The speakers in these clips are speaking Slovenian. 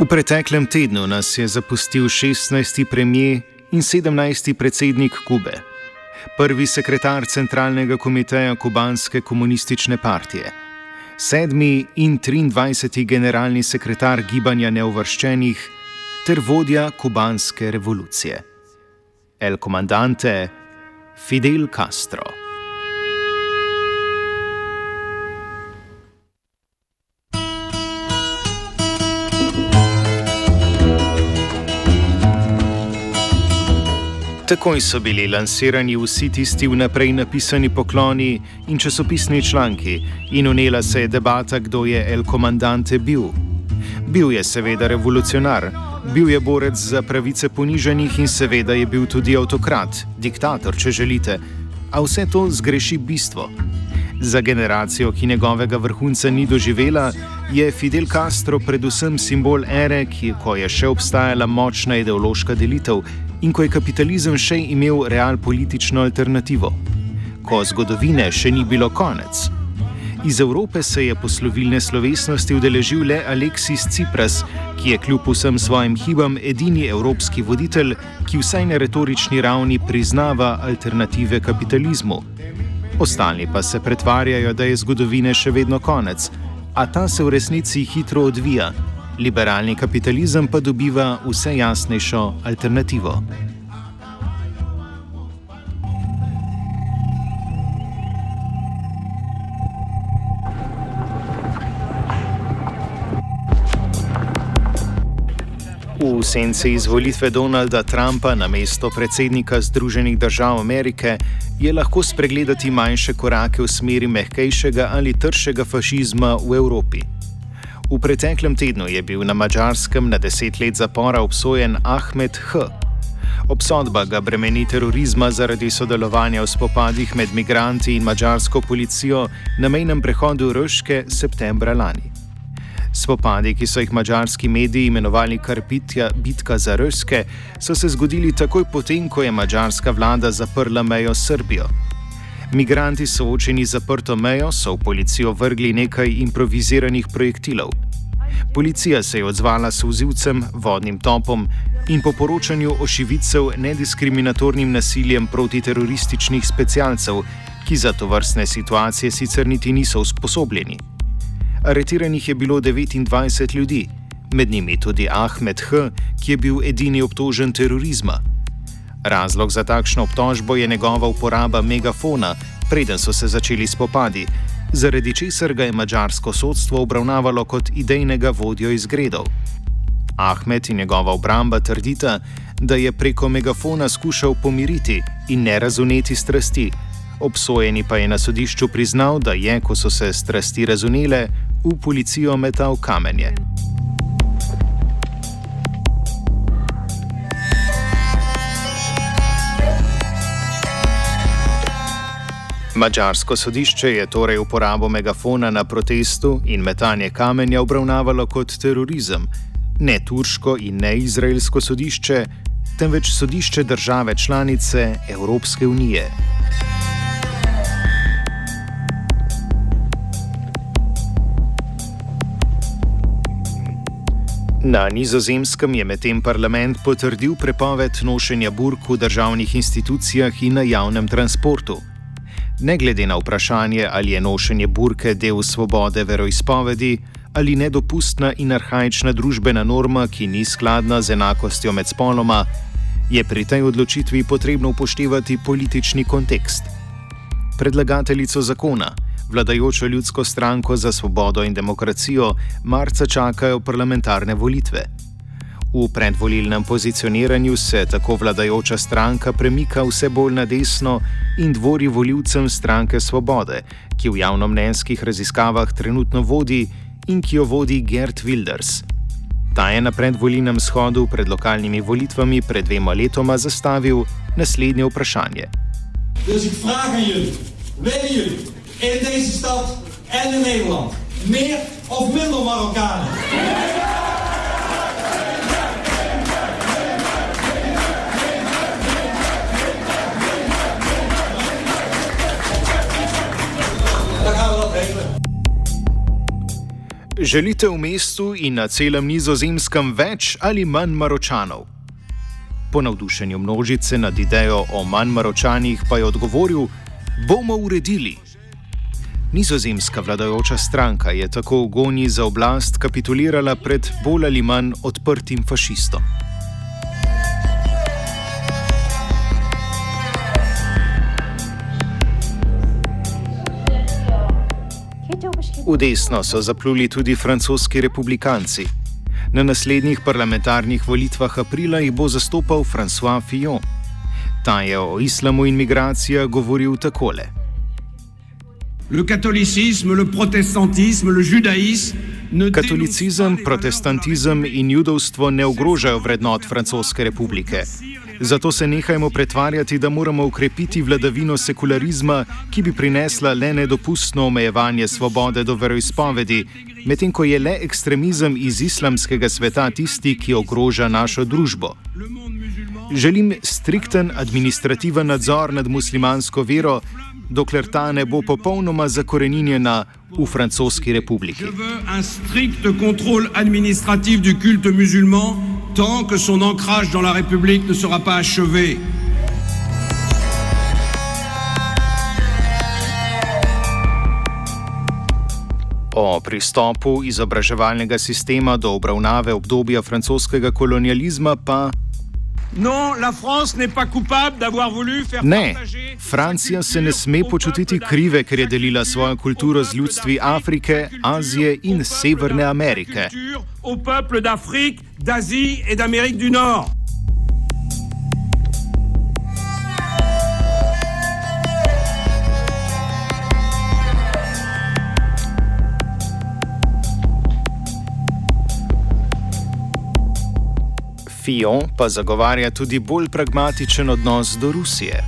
V preteklem tednu nas je zapustil 16. premijer in 17. predsednik Kube, prvi sekretar centralnega komiteja kubanske komunistične partije, sedmi in 23. generalni sekretar gibanja neuvrščenih ter vodja kubanske revolucije. El komandante Fidel Castro. Takoj so bili lansirani vsi tisti vnaprej napisani pokloni in časopisni članki, in unela se je debata, kdo je El Comandante bil. Bil je seveda revolucionar, bil je borec za pravice poniženih in seveda je bil tudi avtokrat, diktator, če želite, a vse to zgreši bistvo. Za generacijo, ki njegovega vrhunca ni doživela, je Fidel Castro predvsem simbol ere, ki, ko je še obstajala močna ideološka delitev in ko je kapitalizem še imel real politično alternativo, ko zgodovine še ni bilo konec. Iz Evrope se je poslovilne slovesnosti udeležil le Aleksis Cipras, ki je kljub vsem svojim hibam edini evropski voditelj, ki vsaj na retorični ravni priznava alternative kapitalizmu. Ostali pa se pretvarjajo, da je zgodovine še vedno konec, a ta se v resnici hitro odvija liberalni kapitalizem pa dobiva vse jasnejšo alternativo. V senci izvolitve Donalda Trumpa na mesto predsednika Združenih držav Amerike je lahko spregledati manjše korake v smeri mehkejšega ali tršega fašizma v Evropi. V preteklem tednu je bil na Mačarskem na deset let zapora obsojen Ahmed H. Obsodba ga bremeni terorizma zaradi sodelovanja v spopadih med migranti in mačarsko policijo na mejnem prehodu Rške septembra lani. Spopadi, ki so jih mačarski mediji imenovali kar bitja, bitka za Rške, so se zgodili takoj potem, ko je mačarska vlada zaprla mejo s Srbijo. Migranti soočeni z zaprto mejo so v policijo vrgli nekaj improviziranih projektilov. Policija se je odzvala s vzivcem, vodnim topom in po poročanju ošivicev nediskriminatornim nasiljem proti terorističnih specialcev, ki za to vrstne situacije sicer niti niso usposobljeni. Aretiranih je bilo 29 ljudi, med njimi tudi Ahmed H., ki je bil edini obtožen terorizma. Razlog za takšno obtožbo je njegova uporaba megafona, preden so se začeli spopadi, zaradi česar ga je mačarsko sodstvo obravnavalo kot idejnega vodjo izgredov. Ahmed in njegova obramba trdita, da je preko megafona skušal pomiriti in ne razumeti strasti, obsojeni pa je na sodišču priznal, da je, ko so se strasti razumele, v policijo metal kamenje. Mačarsko sodišče je torej uporabo megafona na protestu in metanje kamenja obravnavalo kot terorizem, ne turško in ne izraelsko sodišče, temveč sodišče države članice Evropske unije. Na nizozemskem je medtem parlament potrdil prepoved nošenja burk v državnih institucijah in na javnem transportu. Ne glede na vprašanje, ali je nošenje burke del svobode veroizpovedi ali nedopustna in arhajična družbena norma, ki ni skladna z enakostjo med spoloma, je pri tej odločitvi potrebno upoštevati politični kontekst. Predlagateljico zakona, vladajočo ljudsko stranko za svobodo in demokracijo, marca čakajo parlamentarne volitve. V predvolilnem pozicioniranju se tako vladajoča stranka premika vse bolj na desno in dvori voljivcem stranke Svobode, ki v javnomnenjskih raziskavah trenutno vodi in ki jo vodi Gert Wilders. Ta je na predvolilnem shodu pred lokalnimi volitvami pred dvema letoma zastavil naslednje vprašanje. Dus ik vraag aan jullie, willen jullie in deze stad en in Nederland meer of minder Marokkanen? Želite v mestu in na celem nizozemskem več ali manj maročanov? Po navdušenju množice nad idejo o manj maročanih pa je odgovoril: bomo uredili. Nizozemska vladajoča stranka je tako v gonji za oblast kapitulirala pred bolj ali manj odprtim fašistom. V desno so zapluli tudi francoski republikanci. Na naslednjih parlamentarnih volitvah aprila jih bo zastopal François Fillon. Ta je o islamu in migracijah govoril takole. Le catholicisme, le protestantisme, le judaïsme Katolicizem, protestantizem in judovstvo ne ogrožajo vrednot Francoske republike. Zato se nehajmo pretvarjati, da moramo ukrepiti vladavino sekularizma, ki bi prinesla le nedopustno omejevanje svobode do veroizpovedi, medtem ko je le ekstremizem iz islamskega sveta tisti, ki ogroža našo družbo. Želim strikten administrativen nadzor nad muslimansko vero, dokler ta ne bo popolnoma zakoreninjena v Francoski republiki. Tant que son ancrage dans la République ne sera pas achevé. O pristopu izobraževalnega sistema do obravnave obdobja francoskega kolonializma pa Non, la France n'est pas coupable d'avoir voulu faire ne. partager Francija se ne sme počutiti krive, ker je delila svojo kulturo z ljudstvi Afrike, Azije in Severne Amerike. aux peuples d'Afrique, d'Asie et d'Amérique du Nord. Fion pa zagovarja tudi bolj pragmatičen odnos do Rusije.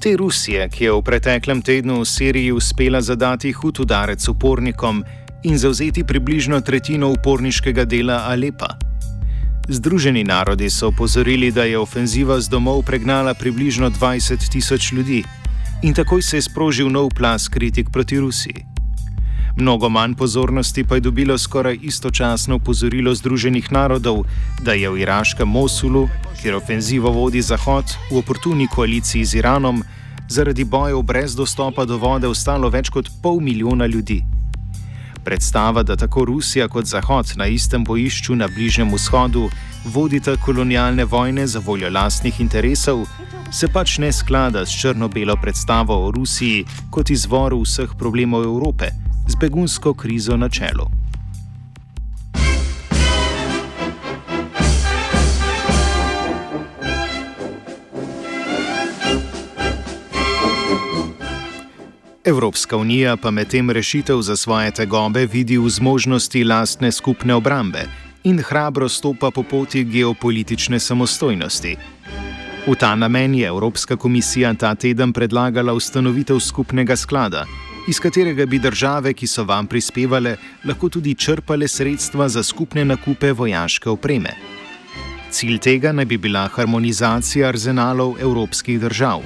Te Rusije, ki je v preteklem tednu v Siriji uspela zadati hud udarec upornikom in zauzeti približno tretjino uporniškega dela Alepa. Združeni narodi so opozorili, da je ofenziva z domov pregnala približno 20 tisoč ljudi in takoj se je sprožil nov plas kritik proti Rusiji. Mnogo manj pozornosti pa je dobilo skoraj istočasno opozorilo Združenih narodov, da je v iraškem Mosulu, kjer ofenzivo vodi Zahod, v oportuni koaliciji z Iranom, zaradi bojev brez dostopa do vode ostalo več kot pol milijona ljudi. Predstava, da tako Rusija kot Zahod na istem bojišču na Bližnjem vzhodu vodita kolonialne vojne za voljo lastnih interesov, se pač ne sklada s črno-belo predstavo o Rusiji kot izvoru vseh problemov Evrope, z begunsko krizo na čelu. Evropska unija pa medtem rešitev za svoje tegobe vidi v zmožnosti lastne skupne obrambe in hrabro stopa po poti geopolitične samostojnosti. V ta namen je Evropska komisija ta teden predlagala ustanovitev skupnega sklada, iz katerega bi države, ki so vam prispevale, lahko tudi črpale sredstva za skupne nakupe vojaške opreme. Cilj tega naj bi bila harmonizacija arzenalov evropskih držav.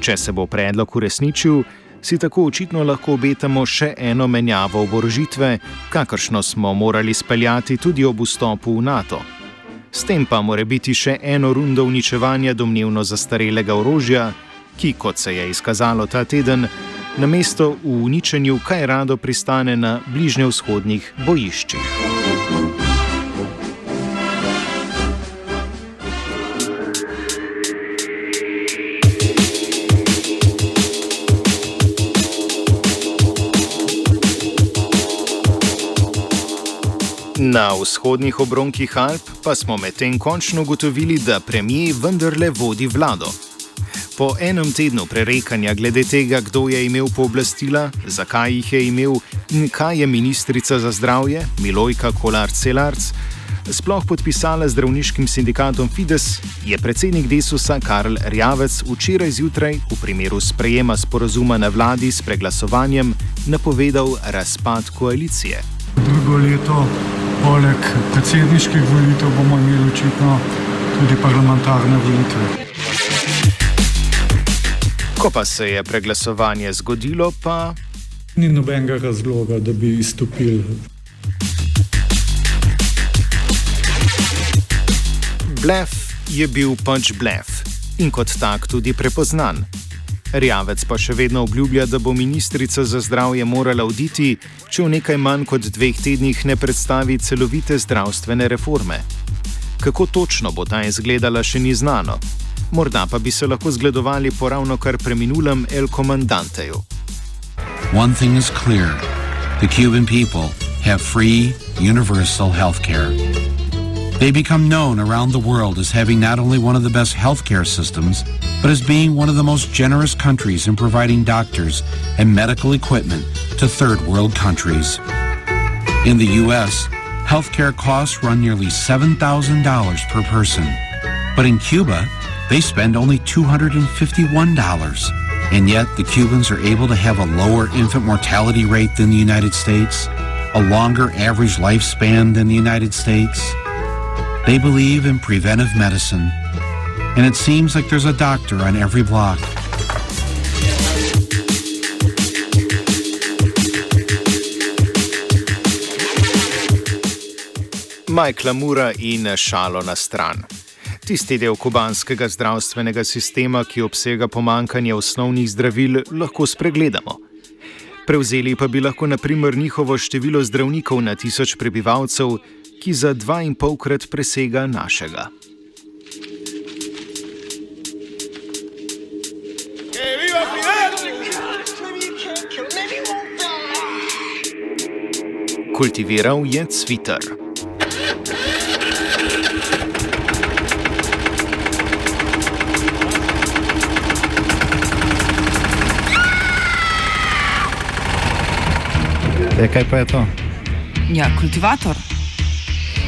Če se bo predlog uresničil, si tako očitno lahko obetamo še eno menjavo oborožitve, kakršno smo morali speljati tudi ob vstopu v NATO. S tem pa mora biti še eno rundo uničevanja domnevno zastarelega orožja, ki, kot se je izkazalo ta teden, na mesto v uničenju kaj rado pristane na bližnjevzhodnih bojiščih. Na vzhodnih obronkih Alp pa smo medtem končno ugotovili, da premijer vendarle vodi vlado. Po enem tednu prerekanja glede tega, kdo je imel pooblastila, zakaj jih je imel in kaj je ministrica za zdravje Milojka Kolar-Celarc sploh podpisala zdravniškim sindikatom Fides, je predsednik Desusa Karl Rjavec včeraj zjutraj v primeru sprejema sporazuma na vladi s preglasovanjem napovedal razpad koalicije. Drugo leto, poleg predsedniških volitev, bomo imeli očitno tudi parlamentarne volitve. Ko pa se je preglasovanje zgodilo, pa. Ni nobenega razloga, da bi izstopili. Blef je bil pač blef in kot tak tudi prepoznan. Rjavec pa še vedno obljublja, da bo ministrica za zdravje morala oditi, če v nekaj manj kot dveh tednih ne predstavi celovite zdravstvene reforme. Kako točno bo ta izgledala, še ni znano. Morda pa bi se lahko zgledovali po ravno kar preminulem El Comandanteju. One thing is clear the Cuban people have free, universal health care. They become known around the world as having not only one of the best healthcare systems, but as being one of the most generous countries in providing doctors and medical equipment to third world countries. In the U.S., healthcare costs run nearly $7,000 per person. But in Cuba, they spend only $251. And yet, the Cubans are able to have a lower infant mortality rate than the United States, a longer average lifespan than the United States. They believe in preventive medicine, and it seems like there's a doctor on every block. Majkla Mura in šalo na stran. Tisti del kubanskega zdravstvenega sistema, ki obsega pomankanje osnovnih zdravil, lahko spregledamo. Prevzeli pa bi lahko naprimer njihovo število zdravnikov na tisoč prebivalcev, ki za dva in polkrat presega našega. Kultiviral je cviter. E, kaj pa je to? Ja, kultivator.